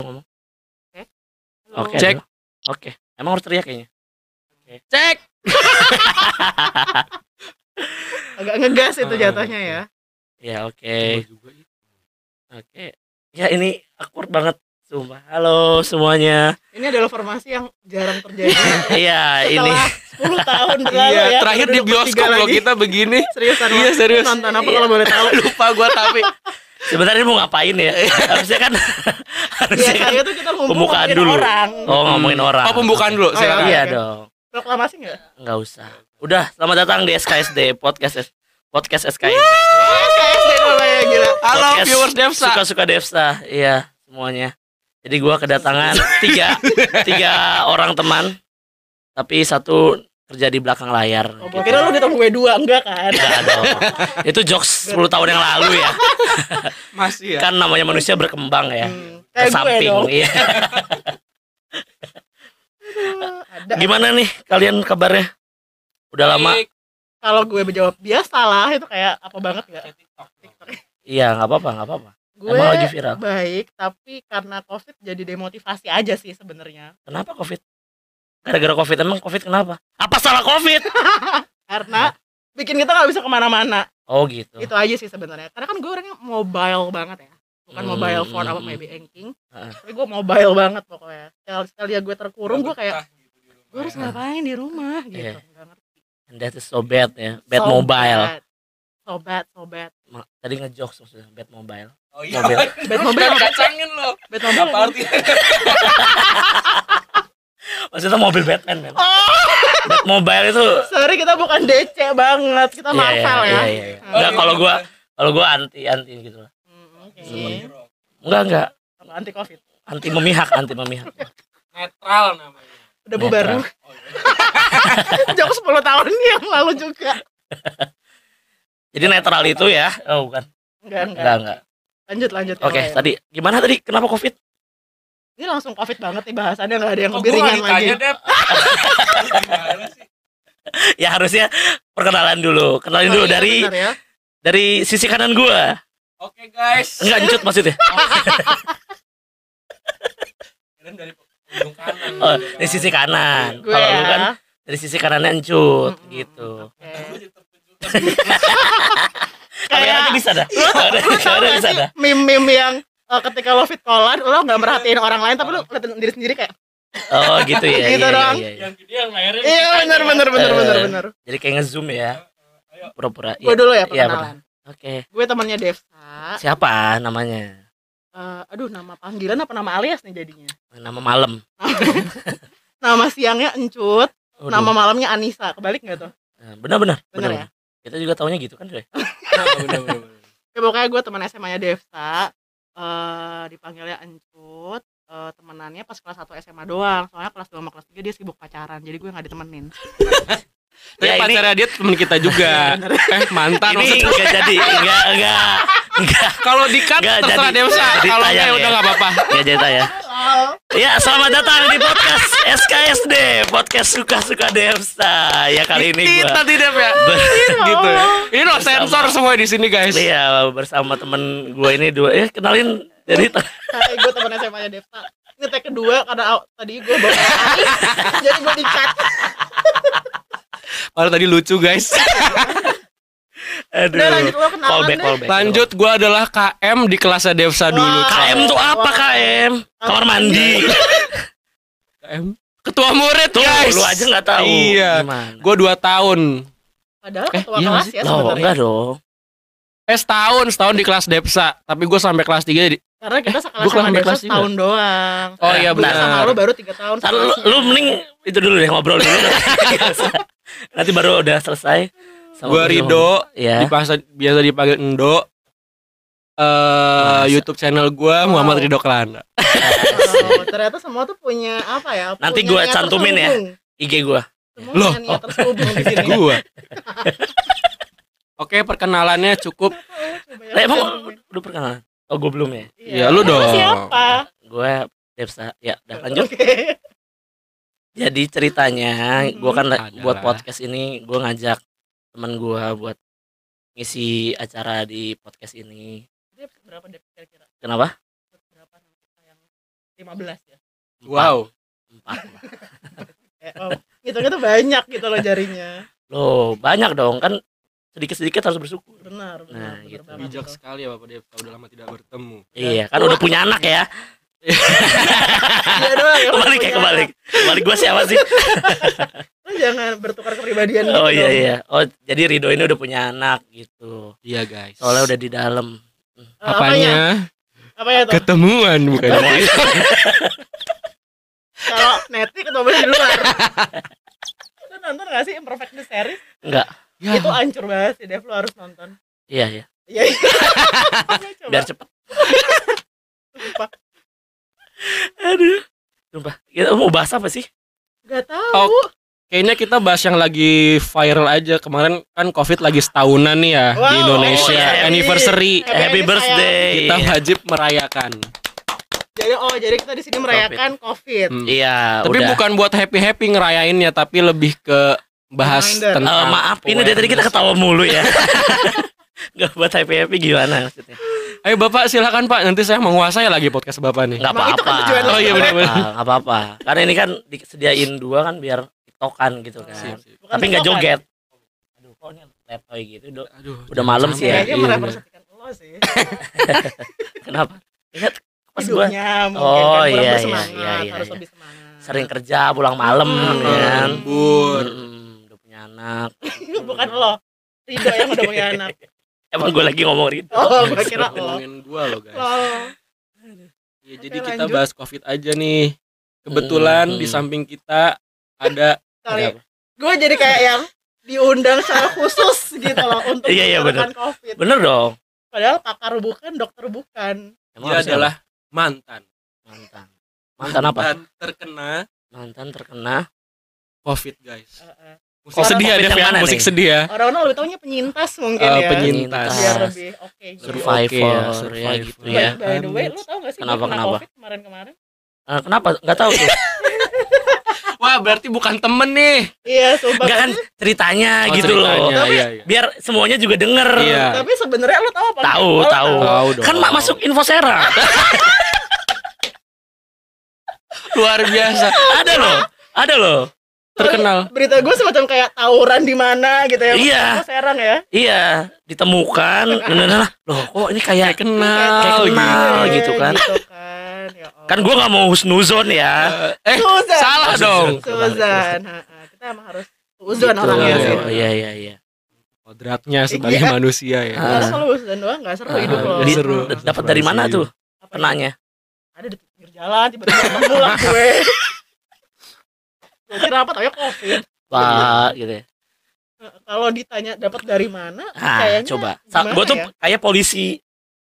ngomong. Oke. Cek. Oke. Emang harus teriak kayaknya. Cek. Agak ngegas itu Ah, jatuhnya ya. Ya, oke. Oke. Ya ini awkward banget sumpah. Halo semuanya. Ini adalah formasi yang jarang terjadi. Iya, ini Setelah 10 tahun berlalu Iya, ya. terakhir di bioskop bertiga lo lagi. kita begini. Seriusan Iya, serius. Nonton apa kalau boleh tahu? Lupa gua tapi sebenarnya mau ngapain ya? Harusnya kan harusnya kan Biasanya tuh kita ngumpul pembukaan ngomongin dulu. orang. Oh, ngomongin orang. Oh, pembukaan dulu, Oh. Iya dong. Proklamasi enggak? Enggak usah. Udah, selamat datang di SKSD podcast S- podcast SKSD. KSD namanya gila. Halo Podcast viewers Devsa. Suka-suka Devsa. Iya, semuanya. Jadi gua kedatangan tiga tiga orang teman tapi satu kerja di belakang layar. Oh, gua kira lu ditemu gue dua, enggak kan? Enggak dong. Itu jokes 10 tahun yang lalu ya. Masih ya. Kan namanya manusia berkembang ya. Hmm, Ke kayak gue samping. dong. Iya. Ada. Gimana nih kalian kabarnya? Udah lama? Baik. Kalau gue menjawab biasa lah, itu kayak apa banget? TikTok. Iya, nggak apa-apa, nggak apa-apa. Gue Emang lagi viral. baik, tapi karena COVID jadi demotivasi aja sih sebenarnya. Kenapa Covid? Gara-gara Covid emang Covid kenapa? Apa salah Covid? Karena bikin kita nggak bisa ke mana-mana. Oh gitu. Itu aja sih sebenarnya. Karena kan gue orangnya mobile banget ya. Bukan Hmm, mobile phone hmm, apa hmm. maybe engking. Heeh. Tapi gue mobile banget pokoknya. Sekali sekali ya gue terkurung, gue kayak gue harus ngapain di rumah gitu. Iya. Nggak ngerti. And that is so bad ya. Bad So mobile. bad. So bad, so bad. Ma- Tadi ngejokes maksudnya bad mobile. Oh iya. Mobil. Bad mobile? Kacangin lo. Bad mobile Apa apa? artinya? Maksudnya mobil Batman men. Oh, mobile itu sorry kita bukan DC banget. Kita Iya, Marvel iya, ya. iya, iya. Hmm. Enggak kalau gua kalau gua anti anti gitu lah. Hmm, Oke. Enggak enggak anti covid? anti memihak anti memihak. Netral namanya. Udah bubar. Netral. Jok 10 tahun yang lalu juga. Jadi netral itu ya. Oh bukan. Enggak, enggak. Enggak enggak. Lanjut, lanjut. Oke, lain. tadi gimana tadi? Kenapa Covid? Ini langsung covid banget nih bahasannya nggak ada yang lebih ringan lagi. Ya harusnya perkenalan dulu. Kenalin Oh, dulu iya, dari benar ya. dari sisi kanan gua. Oke guys. Enggak encut maksudnya. Kirain dari ujung kanan. Oh, dari sisi kanan. Gue Kalau lu ya. kan dari sisi kanannya encut Mm-mm, gitu. terkejut. Kayak bisa dah. lu lu tau kameranya gak bisa sih dah. meme-meme yang eh, ketika lo fit callan lo nggak merhatiin orang lain tapi lo liatin diri sendiri kayak Oh gitu ya. Gitu iya, dong. iya, iya. Yang gede yang iya bener bener Eh, bener bener Jadi kayak nge-zoom ya. Ayo. Pura-pura. gue Iya. dulu ya Iya, perkenalan Oke. gue temannya Devsa Siapa namanya? Eh, aduh nama panggilan apa nama alias nih jadinya Nama malam. nama siangnya Encut nama malamnya Anissa kebalik nggak tuh Eh, Benar-benar. Bener benar. Kita juga taunya gitu kan, Dre? Nah, bener. ya pokoknya gue teman SMA nya Devsa eh dipanggilnya Encut eh temenannya pas kelas 1 SMA doang soalnya kelas 2 sama kelas 3 dia sibuk pacaran jadi gue nggak ditemenin Tapi Ya, ini- pacarnya dia temen kita juga. eh mantan Ini maksudnya. enggak jadi, enggak enggak enggak Kalau dikat Nggak terserah jadi. Jadi Kalau enggak tayang ya udah ya. enggak apa-apa. enggak jadi ya. Ya, selamat datang di podcast SKSD, podcast suka-suka Devsa. Ya kali ini gua nanti Dev ya. ber- gitu ya. Ini loh Bersama. sensor semua di sini guys. Iya, bersama temen gue ini dua. Eh, kenalin dari Hai, gue teman SMA nya Devsa ini tag kedua karena tadi gue bawa jadi gue dikat Padahal tadi lucu guys. Aduh. udah lanjut lo kenalan Callback, deh callback. Lanjut gua adalah KM di kelasnya Devsa dulu. Wah. KM tuh apa Wah. KM? Kamar mandi. KM. Ketua murid Tuh, guys. lu aja nggak tahu. Iya. Gimana? Gua 2 tahun. padahal Eh, ketua iya kelas ya Loh, sebenarnya enggak dong. Eh setahun, setahun di kelas Devsa. Tapi gue sampai kelas 3 di... karena kita gua sekelas kelas sama kelas tiga. setahun doang Oh iya Gue sama benar. lo baru tiga tahun Ntar lu, lu mending itu dulu deh ngobrol dulu. Nanti baru udah selesai. Sama Gue gua Rido, Ya. dipasa, biasa dipanggil Endo. Eh Masa. YouTube channel gue Muhammad Wow. Ridho Kelana. Oh, ternyata semua tuh punya apa ya Nanti niat cantumin ya. IG gua. Semua Loh, sini gue. Oke perkenalannya cukup. Ya, Lah, emang cantumin. lu perkenalan? Oh, gua belum ya. Iya, lu Emang dong. siapa Gue Devsa. Ya, udah lanjut. Oke. Jadi ceritanya, gua kan buat podcast ini gua ngajak teman gua buat ngisi acara di podcast ini. Dia berapa dep kira-kira Kenapa? berapa nama kita yang 15 ya Wow. Empat. eh, oh, hitungnya tuh banyak gitu loh jarinya Loh, banyak dong kan sedikit-sedikit harus bersyukur. benar benar Nah, benar gitu. banget Bijak tuh. sekali ya Bapak Devta udah lama tidak bertemu. Iya, kan udah punya anak ya. Iya doang ya, Kebalik ya, kebalik. Kebalik gua siapa sih? jangan bertukar kepribadian Oh gitu iya dong. iya. Oh, jadi Rido ini udah punya anak gitu. Iya guys. Soalnya udah di dalam. Eh, apanya? apanya tuh Ketemuan bukan. kalau neti ketemu di luar lu nonton gak sih imperfect the series Enggak. Ya. itu hancur banget sih Dev lu harus nonton Iya, iya. iya iya Biar cepet. sumpah. Aduh. Sumpah. Kita mau bahas apa sih? Gak tahu. Oh, Kayaknya kita bahas yang lagi viral aja kemarin kan COVID lagi setahunan nih ya Wow, di Indonesia oh, iya. anniversary. Happy Happy birthday. Kita wajib merayakan. Jadi oh jadi kita di sini merayakan COVID. Hmm. Iya, Tapi udah. bukan buat happy happy ngerayainnya, tapi lebih ke bahas Reminder. tentang. Eh, maaf, ini dari tadi kita ketawa mulu ya. Gak buat happy-happy gimana maksudnya? Ayo Bapak silakan Pak, nanti saya menguasai lagi podcast Bapak nih. Itu apa-apa. kan Oh, iya, benar-benar. apa-apa. Karena ini kan disediain dua kan biar tiktokan gitu kan. Sip, sip. Bukan Tapi nggak joget. Aduh, kok ini letoy gitu. Do- Aduh, Udah malam sih ya. Kayaknya Iya, merepresentasikan lo sih. Kenapa? Ingat pas Oh, kan kurang iya, iya, iya, iya, harus iya. lebih semangat. sering kerja pulang malam Hmm. kan. Lembur. Mm, udah punya anak. Bukan lo. Rido yang udah punya anak. Emang gue lagi ngomong gitu. Oh, gue kira lo. ngomongin guys. Lo. Ya, Oke, jadi kita lanjut. bahas COVID aja nih. Kebetulan Hmm. di samping kita ada Kali gue jadi kayak yang diundang secara khusus gitu loh untuk Iya, iya, membicarakan COVID. Bener dong. Padahal pakar bukan, dokter bukan. Emang dia adalah mantan. apa? mantan. Mantan apa? Mantan terkena Mantan terkena. COVID guys. Heeh. Musik Suara sedih yang ya. Musik nih? sedih ya. Orang-orang lebih taunya penyintas mungkin Eh, ya. penyintas. Biar lebih oke gitu. Survive. Oke ya, Survivor, ya gitu ya. by the way, lu tau gak sih Kenapa, kenapa? COVID kemarin-kemarin? Eh, kenapa? Nggak tahu tuh. Wah, berarti bukan temen nih. Iya, sumpah. Nggak kan ceritanya Oh, gitu loh. ceritanya, Tapi- iya, iya. Biar semuanya juga denger. Iya. Tapi sebenarnya lu tahu apa? Tahu, Oh, tahu. Tahu dong. Kan mak masuk infosera. luar biasa. ada loh. Ada loh. Terkenal. Berita gue semacam kayak tawuran di mana gitu ya. Iya. Serang ya. Iya, ditemukan. Nah, nah, nah. Loh, kok ini kayak Kenal, Kayak kenal. gitu. gitu kan. Gitu kan. Ya Allah. kan gua nggak mau husnuzon ya. Eh, Suzan. salah dong. Ha-ha. Kita emang harus Suzan Gitu. orangnya sih. Oh, Iya, iya, iya. Kodratnya sebagai Iya. manusia ya. Ah. Harus selalu Suzan doang gak seru Ah, hidup lo. Seru. Dapat dari mana tuh Apa ya? kenanya? Ada di pinggir jalan tiba-tiba lah gue. Gue kira apa tau ya covid. Pak, gitu ya. Nah, Kalau ditanya dapat dari mana, Ah, kayaknya coba. Gua tuh ya? kayak polisi.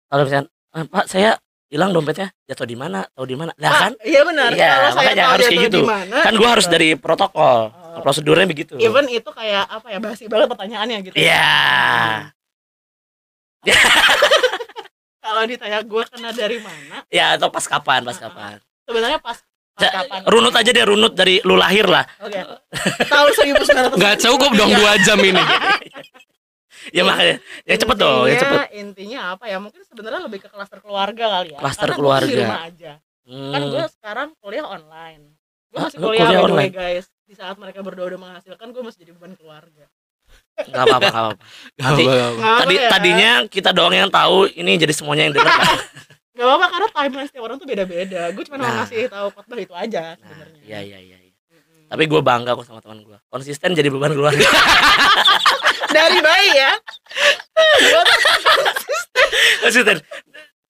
Kalau misalnya, "Eh, Pak, saya hilang dompetnya jatuh di mana? Tahu di mana? Lah Pak, kan? Iya benar. Iya, Kalau saya makanya tahu harus dia kayak gitu. di mana, Kan gua harus gitu. dari protokol. Oh. Prosedurnya begitu. even itu kayak apa ya basi banget pertanyaannya gitu. Iya. Kalau ditanya gue kena dari mana, Ya, atau pas kapan, pas kapan. sebenarnya pas, kapan? Runut aja deh, runut dari lu lahir lah. Oke. Tahun 1900. Nggak cukup dong dua jam ini. Ya makanya, ya cepet dong, ya cepet. Intinya- Intinya apa ya? Mungkin sebenarnya lebih ke klaster keluarga kali ya. Klaster di keluarga. rumah aja. Kan Hmm. gue sekarang kuliah online. Gue masih kuliah, kuliah the way, online? guys. Di saat mereka berdua udah menghasilkan, gue masih jadi beban keluarga. Gak apa-apa, gak apa-apa. Nanti- Gak Tadi apa ya? tadinya kita doang yang tahu, ini jadi semuanya yang dengar. Gak apa-apa karena timeline setiap orang tuh beda-beda. Gue cuma mau Nah. ngasih tahu khotbah itu aja Nah, sebenarnya. iya iya iya. iya. Mm-mm. Tapi gue bangga kok sama teman gue. Konsisten jadi beban keluarga. Dari bayi ya. Konsisten.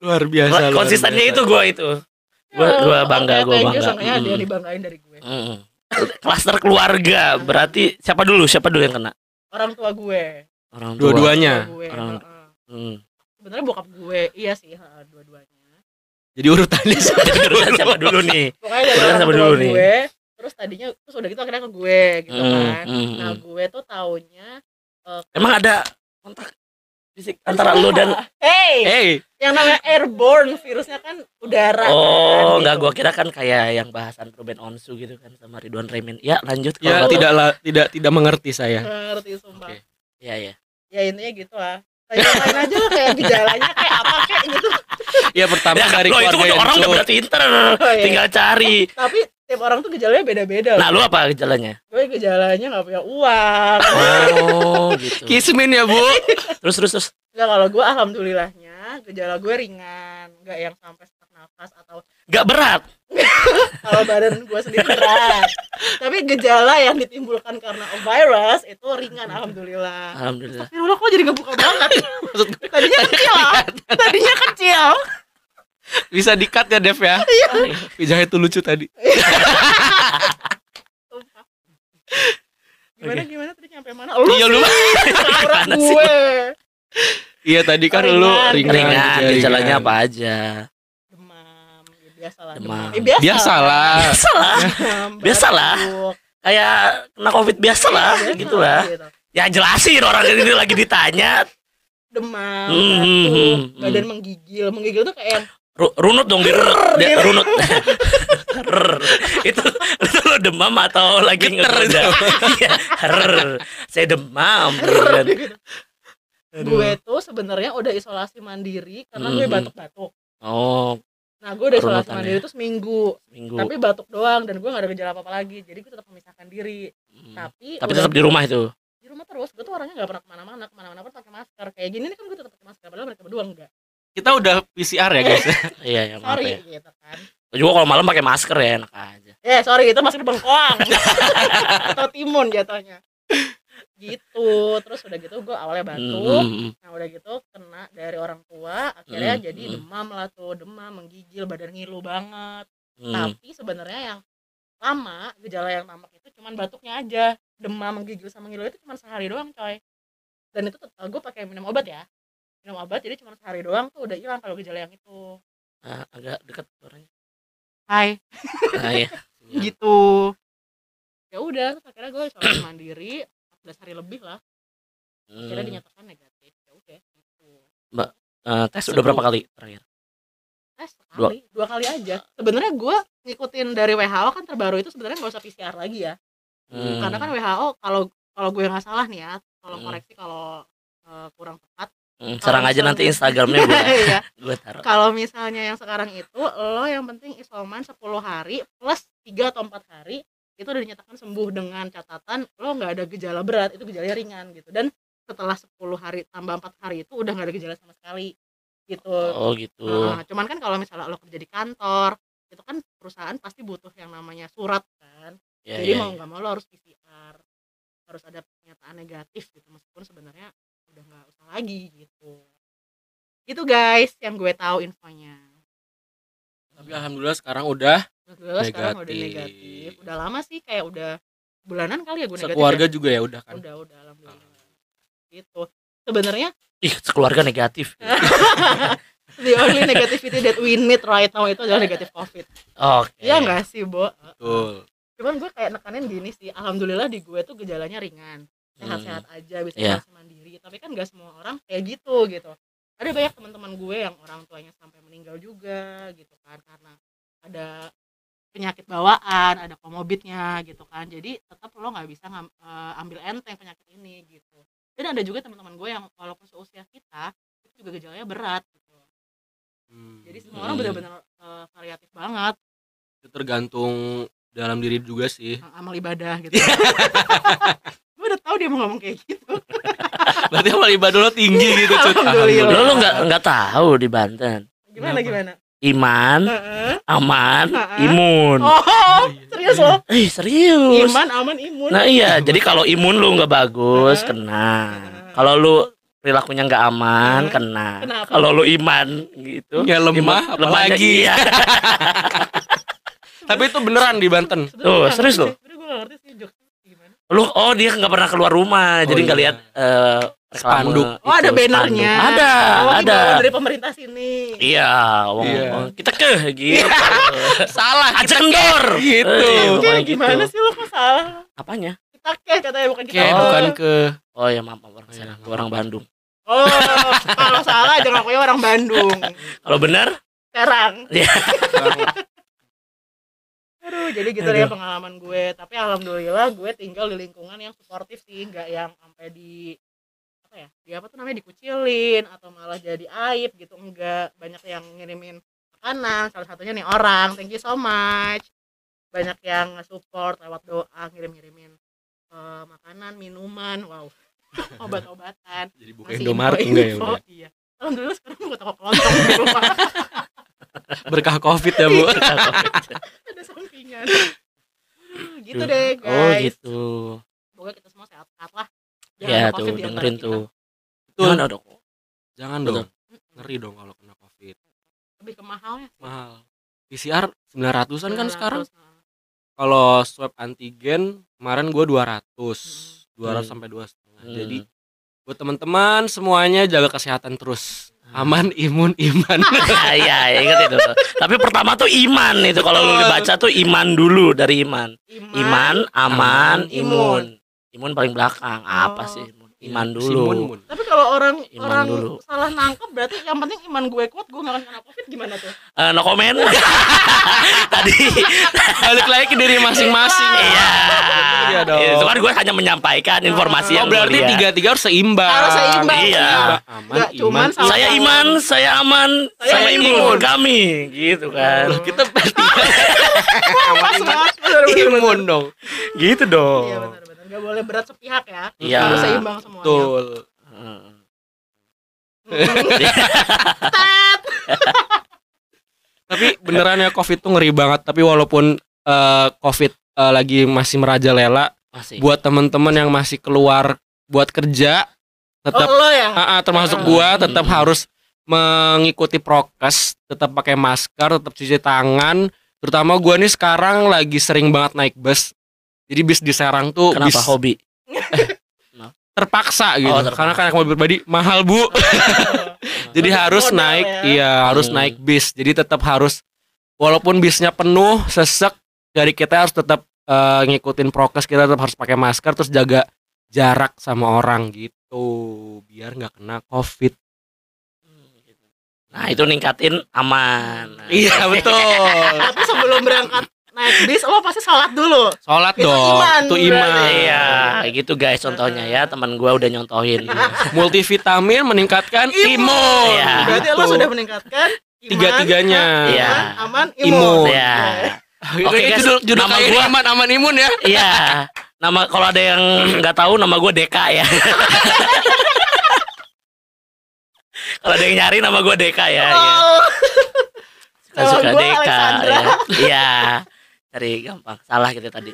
Luar biasa. luar Konsistennya biasa. itu gue itu. Gua Ya, gua oke, bangga, you, bangga. Yang Mm. dibanggain dari gue. Mm. Klaster keluarga berarti siapa dulu? Siapa dulu yang kena? Orang tua gue. Orang tua. Dua-duanya. Tua gue. Orang- heeh. Hmm. Sebenarnya bokap gue, iya sih, heeh, dua-duanya. Jadi urutannya Jadi urusan siapa dulu nih? Pokoknya dari Urutan tua dulu nih. gue. Terus tadinya terus udah gitu akhirnya ke gue gitu Hmm, kan. hmm, Nah, hmm. gue tuh taunya eh, Emang ada kontak fisik antara lu dan Hey, Hey, yang namanya airborne virusnya kan udara. Oh, kan, enggak gitu. gua kira kan kayak yang bahasan Ruben Onsu gitu kan sama Ridwan Remin. Ya, lanjut ya kalau tidak la- tidak tidak mengerti saya. Ngerti sumpah. Oke. Iya, iya. Ya intinya gitu lah. Tanyain aja lah kayak gejalanya kayak apa kayak gitu. Ya pertama Ya, dari lo itu keluarga orang udah berarti pinter. Oh, iya. Tinggal cari. Tapi tiap orang tuh gejalanya beda-beda. Nah, lu apa gejalanya? Gue gejalanya nggak punya uang. Oh, gitu. Kismin ya, Bu. Terus terus terus. Enggak kalau gue alhamdulillahnya gejala gue ringan, nggak yang sampai sesak nafas atau Gak berat. kalau badan gue sendiri berat. Tapi gejala yang ditimbulkan karena virus itu ringan alhamdulillah. Alhamdulillah. Astagfirullah kok jadi ngebuka banget. Tadinya kecil. Tadinya kecil. Bisa di-cut ya, Dev ya. Pijahnya tuh lucu tadi. Gimana Oke. gimana tadi nyampe mana? Lu Iya, lu. gue. Iya, tadi kan Oh, lu ringan. ringan. Ringan, aja, gejalanya ringan. apa aja? Demam, ya biasalah Demam. Eh, biasa. Biasalah. Biasalah. Demam, Biasalah. Kayak kena covid biasa lah, Biasa gitu lah. gitu. Ya jelasin orang ini lagi ditanya. Demam, Hmm, batuk, hmm, badan hmm. menggigil. Menggigil tuh kayak runut dong di runut. Dia runut. Rrr. itu itu lo demam atau lagi ngegoda? Iya. Saya demam. gitu kan. gitu. Gue tuh sebenarnya udah isolasi mandiri karena gue batuk-batuk. Oh, Nah, gue udah isolasi mandiri tuh seminggu, minggu. tapi batuk doang dan gue gak ada gejala apa-apa lagi. Jadi gue tetap memisahkan diri. Hmm. Tapi Tapi tetap di rumah itu. di rumah terus. Gue tuh orangnya gak pernah ke mana-mana, ke mana-mana pun pakai masker. Kayak gini nih kan gue tetap pakai masker, padahal mereka berdua enggak. Kita udah PCR ya, guys. Iya, ya maaf Sorry ya. gitu kan. Juga kalau malam pakai masker ya enak aja. Eh sorry itu masker bengkoang atau timun jatuhnya. Gitu. Terus udah gitu gue awalnya batuk. Hmm, Nah udah gitu kena dari orang tua akhirnya Hmm, jadi hmm. demam lah tuh demam menggigil badan ngilu banget hmm. tapi sebenarnya yang lama gejala yang tampak itu cuman batuknya aja demam menggigil sama ngilu itu cuma sehari doang coy dan itu gue pakai minum obat ya minum obat jadi cuma sehari doang tuh udah hilang kalau gejala yang itu Ah, agak dekat suaranya. hai Nah, iya. gitu ya udah terus akhirnya gue isolasi mandiri 14 hari lebih lah akhirnya Hmm. dinyatakan negatif ya udah gitu Eh, tes udah berapa kali terakhir? tes sekali dua kali aja sebenarnya gue ngikutin dari WHO kan terbaru itu sebenarnya nggak usah PCR lagi ya Hmm. karena kan WHO kalau kalau gue nggak salah nih ya tolong Hmm. koreksi kalau eh, kurang tepat Hmm, serang aja nanti Instagramnya gue Iya. gue taruh. kalau misalnya yang sekarang itu lo yang penting isoman 10 hari plus 3 atau 4 hari itu udah dinyatakan sembuh dengan catatan lo nggak ada gejala berat itu gejalanya ringan gitu dan setelah 10 hari tambah 4 hari itu udah nggak ada gejala sama sekali gitu Oh gitu. Nah, cuman kan kalau misalnya lo kerja di kantor itu kan perusahaan pasti butuh yang namanya surat kan Ya, jadi ya, mau ya. nggak mau lo harus PCR harus ada pernyataan negatif gitu meskipun sebenarnya udah nggak usah lagi gitu itu guys yang gue tahu infonya Tapi alhamdulillah sekarang udah gue sekarang udah Negatif. negatif udah lama sih kayak udah bulanan kali ya gue negatif sekeluarga ya? juga ya udah kan. udah udah alhamdulillah gitu sebenarnya Ih, sekeluarga negatif. the only negativity that we need right now itu adalah negatif covid Oke. Iya nggak sih Bo Betul. cuman gue kayak nekanin gini sih alhamdulillah di gue tuh gejalanya ringan sehat-sehat aja bisa isolasi mandiri tapi kan gak semua orang kayak gitu gitu. Ada banyak teman-teman gue yang orang tuanya sampai meninggal juga gitu kan. Karena ada penyakit bawaan ada komorbidnya gitu kan. Jadi tetap lo nggak bisa ngam- eh, ambil enteng penyakit ini gitu. Dan ada juga teman-teman gue yang walaupun seusia kita itu juga gejalanya berat gitu. Hmm. jadi semua orang Hmm. benar-benar eh, variatif banget. Itu tergantung dalam diri juga sih. amal ibadah gitu. Gue udah tahu dia mau ngomong kayak gitu Berarti amal ibadah lo tinggi gitu, Cut. Alhamdulillah. Lo lo nggak nggak tahu di Banten. gimana Kenapa? gimana Iman, Heeh. aman, Heeh. imun. oh serius loh Eh serius. iman aman imun Nah iya, jadi kalau imun lu nggak bagus Heeh. kena. Heeh. Kalau lu perilakunya nggak aman Heeh. kena. Kalau lu iman gitu. Ya lemah, iman- lemahnya apalagi. iya. Tapi itu beneran di Banten. Tuh, serius ngerti Lu oh dia nggak pernah keluar rumah, jadi iya. nggak lihat eh, reklame Spanduk. Oh, ada itu, bannernya. Ada, oh, ada. dari pemerintah sini Iya, wong, Iya. wong- kita ke gitu. Salah. Aja kendor. Gitu. Eh, Oke, pokoknya gimana gitu. sih lo kok salah Apanya? kita ke katanya bukan kita Kayak Oh. bukan ke Oh ya maaf, maaf orang Oh, sana, iya, orang Bandung. oh kalau salah jangan ngakuin orang Bandung Kalau benar, Serang ya. Aduh, jadi gitu Aduh. pengalaman gue. Tapi alhamdulillah gue tinggal di lingkungan yang suportif sih, nggak yang sampai di apa ya di apa tuh namanya dikucilin atau malah jadi aib gitu enggak banyak yang ngirimin makanan salah satunya nih orang thank you so much banyak yang support lewat doa ngirim-ngirimin eh, makanan minuman wow obat-obatan Jadi buka Indomaret enggak ya udah. iya alhamdulillah sekarang buka toko kelontong di rumah Berkah Covid ya, Bu. ada sampingan gitu deh guys Oh gitu. semoga kita semua sehat-sehat lah Ya ada tuh COVID di antara dengerin kita. tuh. Betul. Jangan dong. Jangan Betul. dong. Ngeri dong kalau kena Covid. lebih ke mahalnya. Mahal. PCR 900-an kan 900, sekarang. nah. Kalau swab antigen kemarin gua 200. 200 Hmm. sampai 2 setengah. Hmm. Jadi buat teman-teman semuanya jaga kesehatan terus. Aman, imun, iman. Ah, Iya, ingat itu. Tapi pertama tuh iman itu kalau lu dibaca tuh iman dulu dari iman. Iman, aman, Aman, imun. Imun paling belakang. Apa Oh. sih? Iman Si dulu. Mun, mun. tapi kalau orang Iman orang dulu. salah nangkep berarti yang penting iman gue kuat gue gak akan kena covid gimana tuh Eh, no comment. Tadi Balik lagi ke diri masing-masing. iya. Iya dong. Itu kan gue hanya menyampaikan informasi Oh yang berarti mulia. tiga-tiga harus seimbang. Harus seimbang, Iya. Aman, Nggak cuman iman, sama- Saya iman, saya aman, Saya saya imun. imun. Kami, gitu kan. Loh, kita bener, imun dong. Gitu dong. iya benar benar gak boleh berat sepihak ya Iya. harus seimbang semuanya Betul. Heeh. Tet. Tapi beneran ya Covid tuh ngeri banget. Tapi walaupun eh, Covid eh, lagi masih merajalela, Masih. buat temen-temen yang masih keluar buat kerja, tetap oh ya Ah, ah, termasuk Ah. gua tetap Hmm. harus mengikuti prokes, tetap pakai masker, tetap cuci tangan. Terutama gua nih sekarang lagi sering banget naik bus. Jadi bis di Serang tuh Kenapa bis hobi? terpaksa gitu. Oh, terpaksa. Karena kan mobil pribadi mahal, Bu. Jadi Modal harus ya. naik, iya harus Hmm. naik bis. Jadi tetap harus walaupun bisnya penuh, sesek, dari kita harus tetap eh, ngikutin prokes, kita tetap harus pakai masker terus jaga jarak sama orang gitu biar nggak kena covid. Nah, itu ningkatin aman. Nah, Iya betul. tapi sebelum berangkat naik bis lo pasti sholat dulu Sholat Itu dong, iman, itu iman. berarti. Iya, gitu guys contohnya ya. Teman gua udah nyontohin. Multivitamin meningkatkan imun. Iya. berarti lo Gitu. sudah meningkatkan iman, Tiga-tiganya. iman, Iya. aman Imun. imun Ya. Oke guys, judul judul nama kayak gua- iman aman imun ya. Iya. Nama kalau ada yang nggak tahu nama gue Deka ya. kalau ada yang nyari nama gue Deka ya. iya. Oh, Suka Nama suka gua Deka. Alexandra. ya. Iya. Cari gampang. Salah gitu tadi.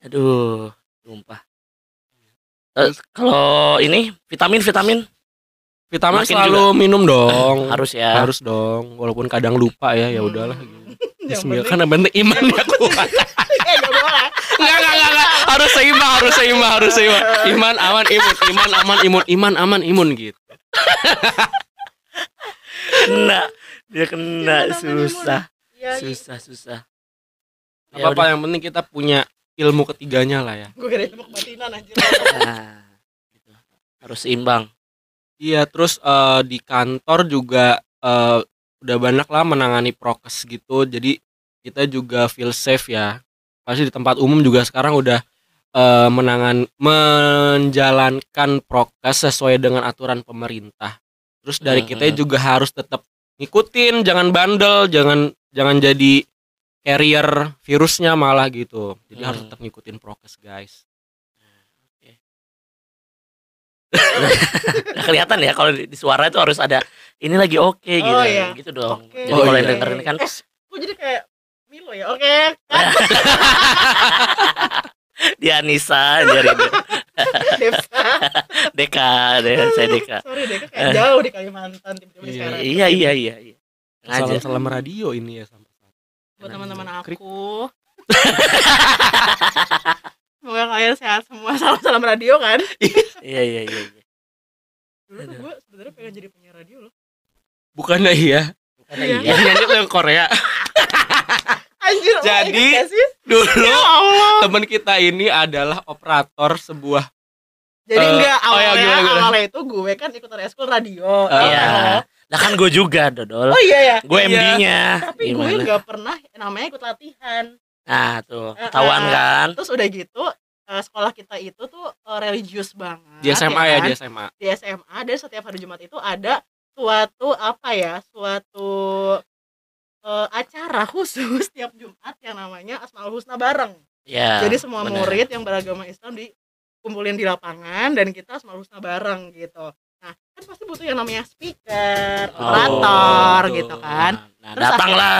Aduh, tumpah. Eh, kalau ini vitamin vitamin Vitamin Makin selalu minum dong. harus ya. Harus dong, walaupun kadang lupa ya, ya udahlah. gitu. Bismillah, penting kan yang penting imannya kuat. eh gak boleh Enggak, enggak, enggak, enggak. Harus seimbang, harus seimbang, harus seimbang. Iman aman imun, iman aman imun, iman aman imun gitu. Kena. Dia kena Gimana susah. ya Susah susah. Apa apa yang penting kita punya ilmu ketiganya lah ya. gue kira ilmu kebatinan anjir Nah, gitu. Harus seimbang. Iya, terus eh, di kantor juga eh, udah banyak lah menangani prokes gitu. Jadi kita juga feel safe ya. Pasti di tempat umum juga sekarang udah eh, menangan menjalankan prokes sesuai dengan aturan pemerintah. Terus dari Mhm. kita juga harus tetap ngikutin, jangan bandel, jangan jangan jadi carrier virusnya malah gitu. Jadi harus Hmm. tetap ngikutin prokes, guys. Nggak kelihatan ya kalau di, di suara itu harus ada ini lagi oke gitu. Oh, iya. Gitu dong. Oke. Jadi Oh, kalau iya. yang denger ini kan eh gue jadi kayak Milo ya oke kan dia Nisa, dia. Devsa Deka, Deka, saya Deka. sorry deh kayak jauh di Kalimantan tiba-tiba Iya. sekarang Iya iya iya iya. Ngajar. Salam-salam radio ini ya saat. Buat teman-teman Krik. aku semoga kalian sehat semua salam salam radio kan Iya iya iya. iya. dulu tuh gue sebenarnya pengen jadi penyiar radio loh Bukannya iya. Karena Iya. iya. Nyanyi tuh yang Korea. anjir Jadi- sih Dulu ya Allah teman kita ini adalah operator sebuah jadi Eh, enggak oh ya, awalnya gimana, gimana? awalnya itu gue kan ikutan eskul radio Iya. Lah kan gue juga Dodol. oh iya ya Gue Iya. MD-nya. tapi gue Gimana? nggak pernah namanya ikut latihan Nah, tuh, Eh, ketahuan eh, kan? terus udah gitu eh, sekolah kita itu tuh eh, religius banget Di SMA ya, kan? di SMA. di SMA dan setiap hari Jumat itu ada suatu apa ya suatu eh, acara khusus tiap Jumat yang namanya Asmaul Husna bareng Ya. jadi semua benar. murid yang beragama Islam dikumpulin di lapangan dan kita Asmaul Husna bareng gitu nah kan pasti butuh yang namanya speaker Oh, operator gitu kan. Nah, Terus datanglah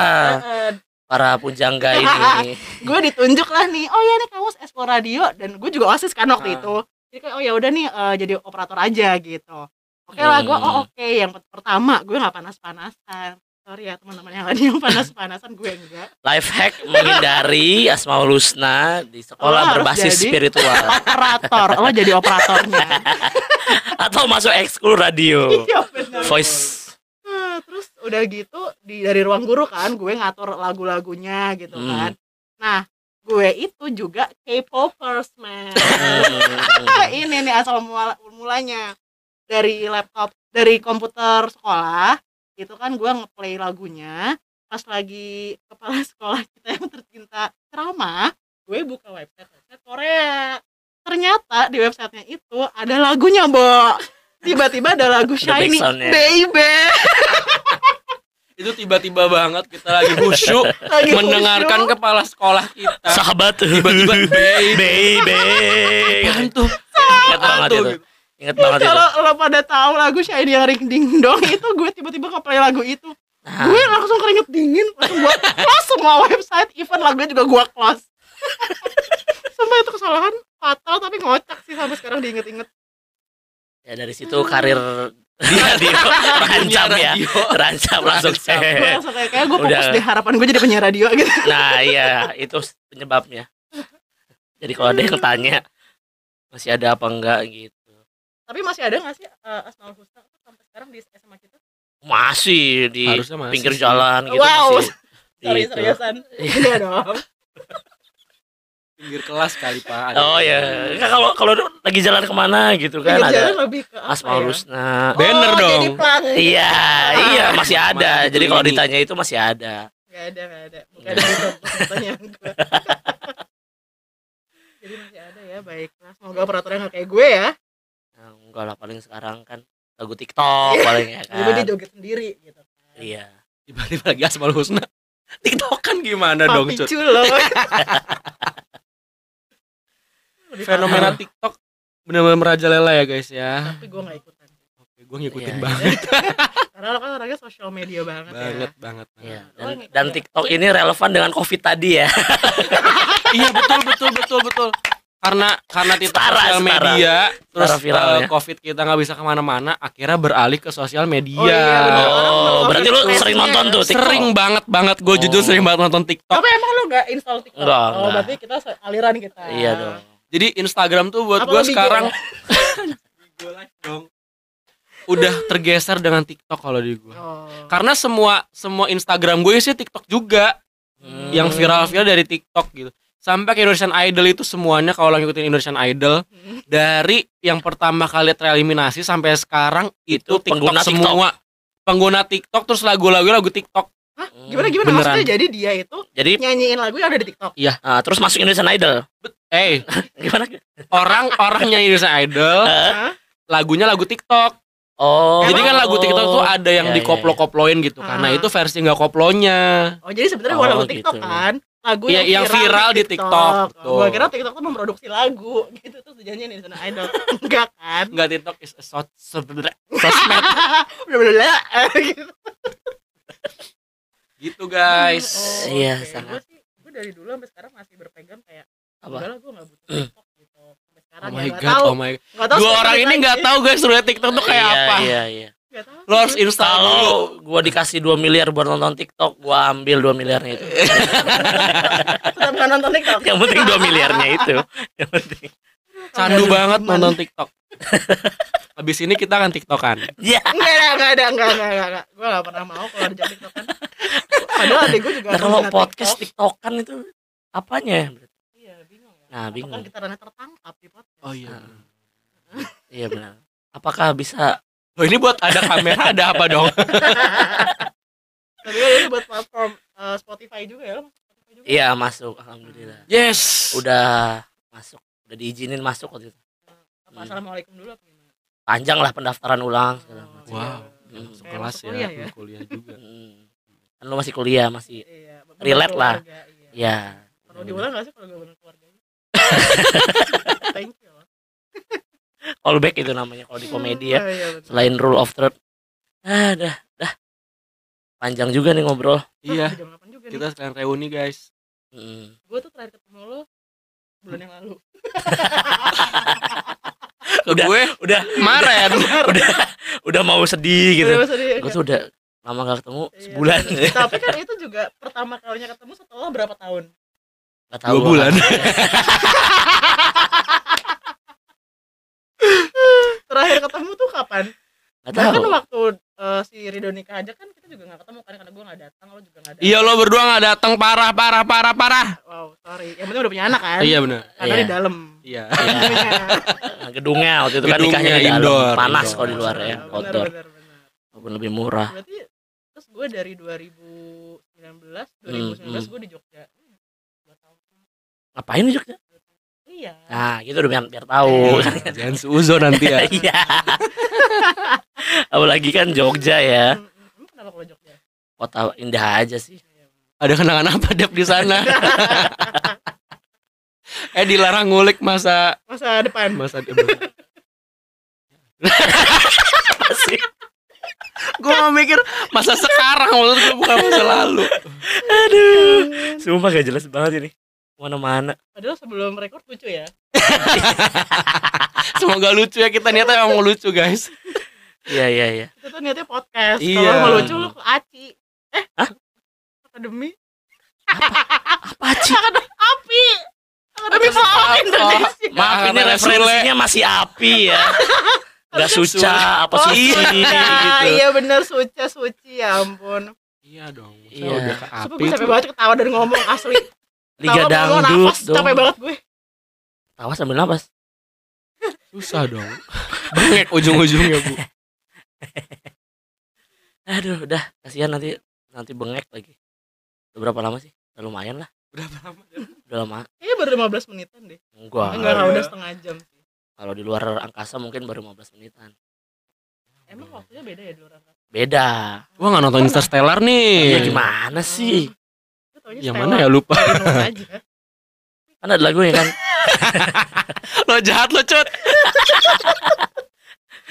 para pujangga ini. gue ditunjuk lah nih oh ya nih kamu Expo Radio. Dan gue juga osis kan waktu Ah. itu. Jadi kayak oh ya udah nih eh, jadi operator aja gitu. Oke lah gue Hmm. oh oke. Yang per- pertama gue nggak panas-panasan. Sorry ya teman-teman yang lain yang panas-panasan gue enggak. Life hack menghindari Asmaul Husna di sekolah harus berbasis spiritual. operator. Lo jadi operatornya atau masuk ekskul radio. Iya benar. Voice. Nah, terus udah gitu di dari ruang guru kan gue ngatur lagu-lagunya gitu Hmm. kan. Nah gue itu juga K-popers man. Hmm. ini nih asal mula- mulanya. Dari laptop dari komputer sekolah itu kan gue ngeplay lagunya. Pas lagi kepala sekolah kita yang tercinta ceramah gue buka website website Korea ternyata di websitenya itu ada lagunya bo tiba-tiba ada lagu Shiny baby Itu tiba-tiba banget kita lagi khusyuk Lagi mendengarkan khusyuk. kepala sekolah kita. Sahabat Tiba-tiba baby. baby. Tuh? Ingat banget itu. Ingat banget itu. kalau lo pada tahu lagu Shiny yang ring ding dong itu gue tiba-tiba ngeplay lagu itu Nah, gue langsung keringet dingin langsung gue close semua website even lagunya juga gue close sampai itu kesalahan fatal tapi ngocak sih sampai sekarang diinget-inget ya dari situ karir di radio terancam ya. Terancam langsung. Langsung kayak kayak gue fokus Udah. di harapan gue jadi penyiar radio gitu Nah, iya, itu penyebabnya. Jadi kalau ada yang tanya masih ada apa enggak gitu. tapi masih ada nggak sih uh, Asmaul Husna sampai sekarang di SMA kita Masih di masih pinggir sih. jalan gitu Wow. masih. sorry Gitu. seriusan iya dong Pinggir kelas kali, Pak. Ada Oh ya, Enggak, kalau kalau lagi jalan ke mana gitu kan Pinggir jalan ada lebih ke Asmaul ya? Banner oh, dong. jadi plang Iya, iya masih ada. Jadi kalau ditanya itu masih ada. Gak ada, gak ada. Bukan ada itu pertanyaan gue. Jadi masih ada ya, baiklah. Semoga operatornya gak kayak gue ya. Nah, enggak lah paling sekarang kan lagu TikTok paling ya Tiba dia kan. joget sendiri gitu. kan. Iya. Tiba-tiba lagi Asmaul Husna. TikTok kan gimana dong, Papi Cut? culo. Fenomena. TikTok benar-benar merajalela ya, guys ya. Tapi gue gak ikutan. Oke, gue ngikutin Iya, banget, Karena lo kan orangnya sosial media banget, banget, ya. banget. Iya. Oh, Dan, dan iya. TikTok ini relevan dengan COVID tadi ya. iya, betul, betul, betul, betul. Karena karena TikTok Setara, sosial setara. media, terus Setara viralnya. eh, COVID kita nggak bisa ke mana-mana, akhirnya beralih ke sosial media. Oh, iya. Oh, berarti lu Orang sering nonton tuh TikTok. Sering banget banget, gue jujur Oh. sering banget nonton TikTok. Tapi emang lo gak install TikTok? Enggak, Oh, enggak. berarti kita aliran kita. Iya dong. Jadi Instagram tuh buat gue sekarang dong. udah tergeser dengan TikTok kalau di gue. Oh. Karena semua semua Instagram gue sih TikTok juga, Hmm. yang viral-viral dari TikTok gitu. Sampai ke Indonesian Idol itu semuanya kalau lo ngikutin Indonesian Idol Hmm. dari yang pertama kali tereliminasi sampai sekarang itu, Itu TikTok pengguna semua. Pengguna TikTok terus lagu-lagu lagu TikTok. Hah? Gimana gimana Beneran. maksudnya? Jadi dia itu Jadi nyanyiin lagu yang ada di TikTok. ah, terus masuk Indonesian Idol. Eh, Gimana? orang orang nyanyi Indonesian Idol, Hah? lagunya lagu TikTok. Oh. Jadi kan lagu TikTok tuh ada yang Iya, iya, dikoplo-koploin gitu kan. Nah, Ah. itu versi nggak koplonya. Oh jadi sebenarnya Oh, lagu TikTok gitu. kan? Lagu Iya, yang viral di TikTok, betul. Gua kira TikTok tuh memproduksi lagu gitu tuh tujuannya nih sana idol. Enggak kan? Enggak TikTok is a sosmed Blablabla, gitu. Gitu guys. Oh, Iya, oke. sangat. Gue dari dulu sampai sekarang masih berpegang kayak Apa? Gue gak butuh TikTok gitu. Sampai sekarang Oh ya my nggak god, tahu. oh my god. Nggak Dua orang ini nggak tahu guys sebenarnya TikTok tuh kayak Iya, apa. Iya, iya. Nggak tahu. Lo harus install dulu. Gua dikasih 2 miliar buat nonton TikTok, gua ambil 2 miliarnya itu. Tetap nggak nonton TikTok. Yang penting 2 miliarnya itu. Yang penting. Candu Nggak ada banget nonton TikTok. Habis ini kita akan TikTokan. Ya. Enggak ada, enggak ada, enggak, enggak, enggak, enggak. Gue gak pernah mau kalau ada TikTok kan. Padahal adik gue juga Nah, kalau podcast TikTok. TikTokan itu apanya? Iya, bingung ya. Nah, bingung. Kan kita ranah tertangkap di podcast. Oh iya. Iya benar. Apakah bisa Oh ini buat ada kamera ada apa dong? Tapi kan ini buat platform eh, Spotify juga ya. Spotify juga? Iya masuk alhamdulillah. Yes. Udah masuk udah diizinin masuk waktu itu apa Hmm. assalamualaikum dulu apa gimana panjang lah pendaftaran ulang Oh. Wow. iya. Hmm. Masuk ya, kuliah ya. kuliah juga. Hmm. Kan lu masih kuliah masih iya Relate bener lah. keluarga, iya. ya perlu diulang gak sih kalau gue bener keluarga? Thank you callback itu namanya kalau di komedi ya. Iya, iya, selain rule of third. Ah dah dah. Panjang juga nih ngobrol. Iya, Jam 8 juga kita sekalian reuni guys. Hmm. gue tuh terakhir ketemu lo bulan yang lalu. Ke Udah. gue? udah. Kemarin. udah udah mau sedih gitu. Gue tuh udah lama gak ketemu Iya, sebulan bener. tapi kan itu juga pertama kalinya ketemu setelah berapa tahun Gak tahu Dua bulan. terakhir ketemu tuh kapan Gak tahu waktu eh, si Rido nikah aja kan kita juga nggak ketemu kan karena gue nggak datang lo juga nggak datang Iya lo berdua nggak datang parah parah parah parah. wow sorry yang penting udah punya anak kan Iya benar. karena Iya. di dalam Iya. Iya. Nah, gedungnya waktu itu kan Gedungnya nikahnya di dalam indoor, panas kalau di luar ya benar. walaupun lebih murah berarti terus gue dari 2019 2019 hmm. gue di Jogja Hmm, dua tahun ngapain di Jogja iya nah gitu udah biar, biar tahu Iya. Jangan suuzon nanti ya. iya apalagi kan Jogja ya Hmm, hmm. Kenapa kalau Jogja kota indah aja sih Iya, Ada kenangan apa Dep di sana? eh dilarang ngulik masa masa depan masa Asik. Gue mau mikir masa sekarang maksud gue bukan masa lalu. Aduh. Sumpah gak jelas banget ini. Mana-mana. Padahal sebelum rekor lucu ya. Semoga lucu ya kita niatnya emang mau lucu guys. Iya iya iya. Itu tuh niatnya podcast. Iya. kalau mau lucu lu Aci. Eh Hah? akademi apa? Sih api. Akademi Apa? Apa? Indonesia maaf ini referensinya masih api ya nggak suca apa Oh, suci iya, gitu. Iya bener. Suci suci. Ya ampun. Iya dong. Iya. udah ke Sumpah api gue capek banget ketawa dan ngomong asli. Liga ngomong, dangdut nafas, dong. capek banget gue. Tawa sambil nafas. Susah dong. Bengek ujung-ujungnya bu. Aduh udah. Kasihan nanti nanti bengek lagi. Udah berapa lama sih? Udah lumayan lah. Berapa? Lama udah lama. Kayaknya baru 15 menitan deh. Enggak. Enggak iya. lah udah setengah jam kalau di luar angkasa mungkin baru 15 menitan. Emang waktunya beda ya di luar angkasa? Beda. Gua nggak nonton Interstellar nih. Ya gimana sih? Taunya yang mana ya lupa. Kan ada lagunya kan? Lo jahat lo cut.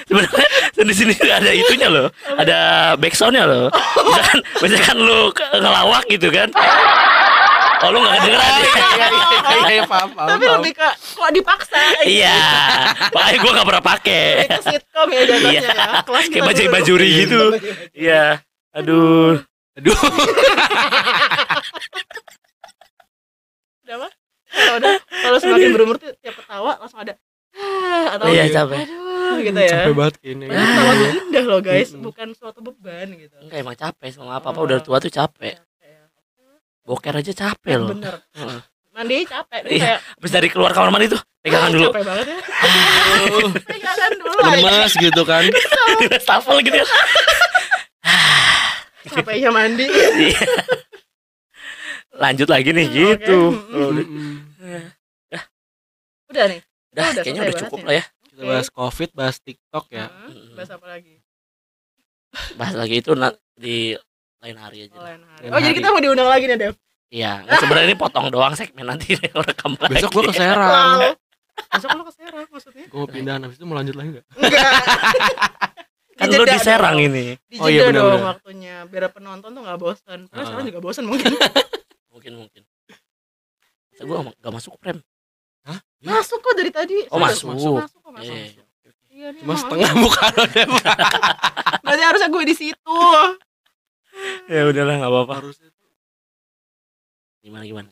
Sebenarnya di sini ada itunya loh. Ada backsoundnya loh. Misalkan misalkan lu ke- ngelawak gitu kan oh lu nggak kedengeran ya? iya iya iya paham paham tapi paham. lebih ke kok dipaksa iya makanya gue nggak pernah pakai itu sitcom ya jatuhnya Iya. ya kelas Kayak kita bajai dulu. bajuri gitu. Bajai-bajuri. iya aduh aduh udah apa kalau udah kalau semakin berumur tuh tiap ketawa langsung ada "Ah," atau iya Iya. capek aduh gitu ya capek banget ini ketawa tuh indah loh guys Mm-mm. bukan suatu beban gitu enggak emang capek sama apa apa udah tua tuh Capek. Boker aja capek loh. bener. Heeh. mandi capek Iya. kayak habis dari keluar kamar mandi tuh pegangan dulu. Capek banget ya. Pegangan dulu aja. lemes gitu kan. Di wastafel gitu ya. Capeknya mandi. Iya. lanjut lagi nih Hmm, gitu. oke. Kalau udah- Mm-mm. udah nih? Udah udah kayaknya selesai udah cukup bahasnya. lah ya. Kita bahas covid bahas tiktok ya. Hah? bahas apa lagi? Bahas lagi itu di lain hari aja Oh, lain hari. Lain oh jadi hari. kita mau diundang lagi nih Dev? Iya nggak sebenarnya ini potong doang segmen nanti rekam lagi. Besok gua ke Serang. Wow. besok lo ke Serang maksudnya? Gua mau pindahan habis itu mau lanjut lagi nggak? Enggak kan lu di Serang ini. Di Oh, iya, dong benar-benar. waktunya biar penonton tuh nggak bosan karena Ah. sekarang juga bosan mungkin. Mungkin mungkin. Masa gua nggak- nggak masuk prem? Masuk kok dari tadi. Oh, Sudah, masuk. masuk. Kok masuk. Iya. iya nih cuma setengah bukan lo deh berarti harusnya gue di situ ya udahlah nggak apa-apa. Harusnya gimana gimana?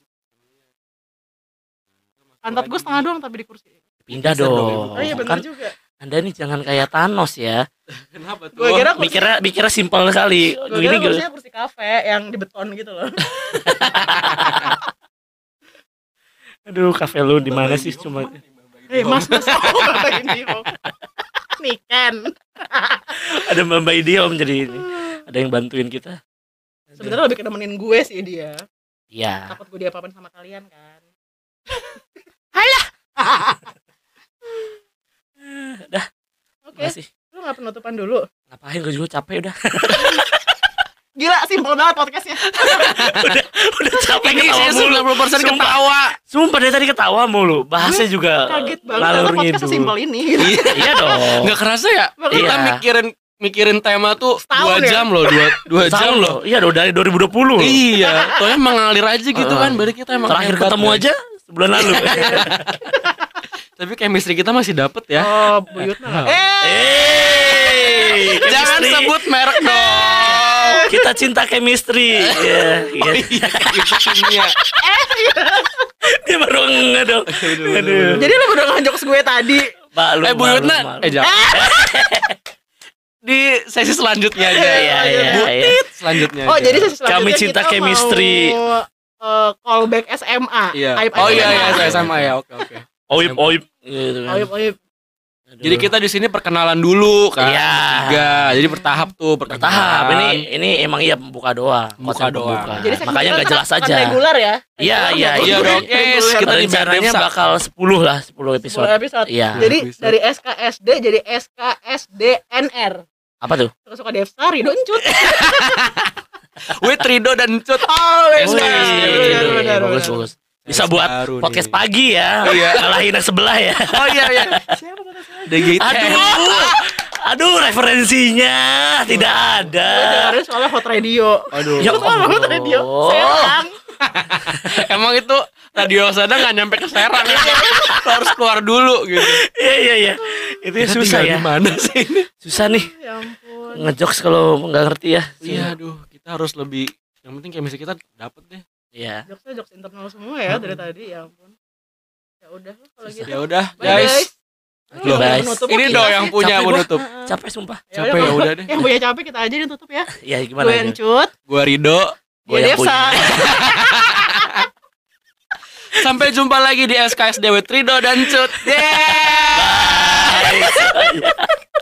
Pantat gue setengah doang tapi di kursi. Pindah dong, oh iya benar kan juga. Anda nih jangan kayak Thanos ya. Kenapa tuh? Gue kira kursi mikirnya mikirnya simpel sekali. Gue gini kira gitu kursinya kursi kafe yang di beton gitu loh. Aduh kafe lu di mana sih? Cuma eh mas mas. Oh ini kan ada mbak Idiom jadi ini. Ada yang bantuin kita sebenarnya lebih kedemenin gue sih dia. Iya. Takut gue diapa-apain sama kalian kan? Hayah! udah oke. Okay. lu nggak penutupan dulu? Ngapain? Gue juga capek udah. Gila, simpel banget podcastnya. Udah, udah capek Ini ketawa mulu. 90% ketawa. Sumpah dari tadi ketawa mulu. Bahasnya juga Kaget banget. Lalu podcast simpel ini? Gitu. Iya dong. Gak kerasa ya? Kita iya. mikirin mikirin tema tuh Setahun dua ya? jam loh, dua, dua jam loh. Iya dong dari 2020 loh. Iya, soalnya mengalir aja gitu kan. Berarti kita emang Terakhir hebat, ketemu guys. aja sebulan lalu. Tapi chemistry kita masih dapet ya. Oh, buyutnya lah. Eh, Jangan sebut merek dong. Kita cinta chemistry. Iya, iya. Oh iya, kimia. Dia baru enggak dong. Aduh. jadi lu udah ngajak gue tadi. Mbak, lu Eh Bu malu, Yutna, malu. eh jangan. Di sesi selanjutnya aja. Iya, iya, iya, iya. Selanjutnya. Oh, aja. jadi sesi selanjutnya Kami cinta kita chemistry. Mau, eh, callback SMA. Iya. Aib Oh iya SMA. iya saya sama ya. Oke oke. Oip, oip. Gitu kan. Oip, oip. Aduh. Jadi kita di sini perkenalan dulu kan. Iya. Tiga. Jadi bertahap tuh perkenalan. bertahap ini ini emang iya pembuka. Pembuka konsep doang. pembuka. Jadi Makanya nggak jelas aja. Regular ya. Iya, iya, iya dong. Yes, Kita rencananya bakal 10 lah, 10 episode. 10 episode. Iya. Jadi dari SKSD jadi SKSDNR. Apa tuh? Suka-suka Devsa, Rido Encut. With Rido dan Cut. Oh, Wih, benar, bagus bagus. Bisa buat Baru podcast nih. pagi ya. Iya. Kalahin yang sebelah ya. Oh iya iya. Siapa kata saya? DGT. Aduh. Aduh, referensinya tidak ada. Gue dengerin soalnya Hot Radio. Aduh. Ya nggak Hot Radio? Allah. Emang itu radio sana nggak nyampe ke Serang ya. Harus keluar dulu gitu. Iya iya iya. Itu ya susah ya. Di mana sih ini? Susah nih Ya ampun. ngejokes kalau nggak ngerti ya. Iya, aduh, kita harus lebih yang penting chemistry kita dapet deh. Iya. Jokesnya jokes internal semua ya dari tadi. Ya ampun. Ya udah kalau gitu. Ya udah, Bye, guys. Lu guys. menutup Ini apa dong yang punya Capek. Heeh. Capek sumpah. Capek ya udah deh. Yang punya capek kita aja yang tutup ya. Iya gimana Gue? Encut. Gua Rido. Goyang Sampai jumpa lagi di SKS Dewi Trido dan Cut. Yeah. Bye.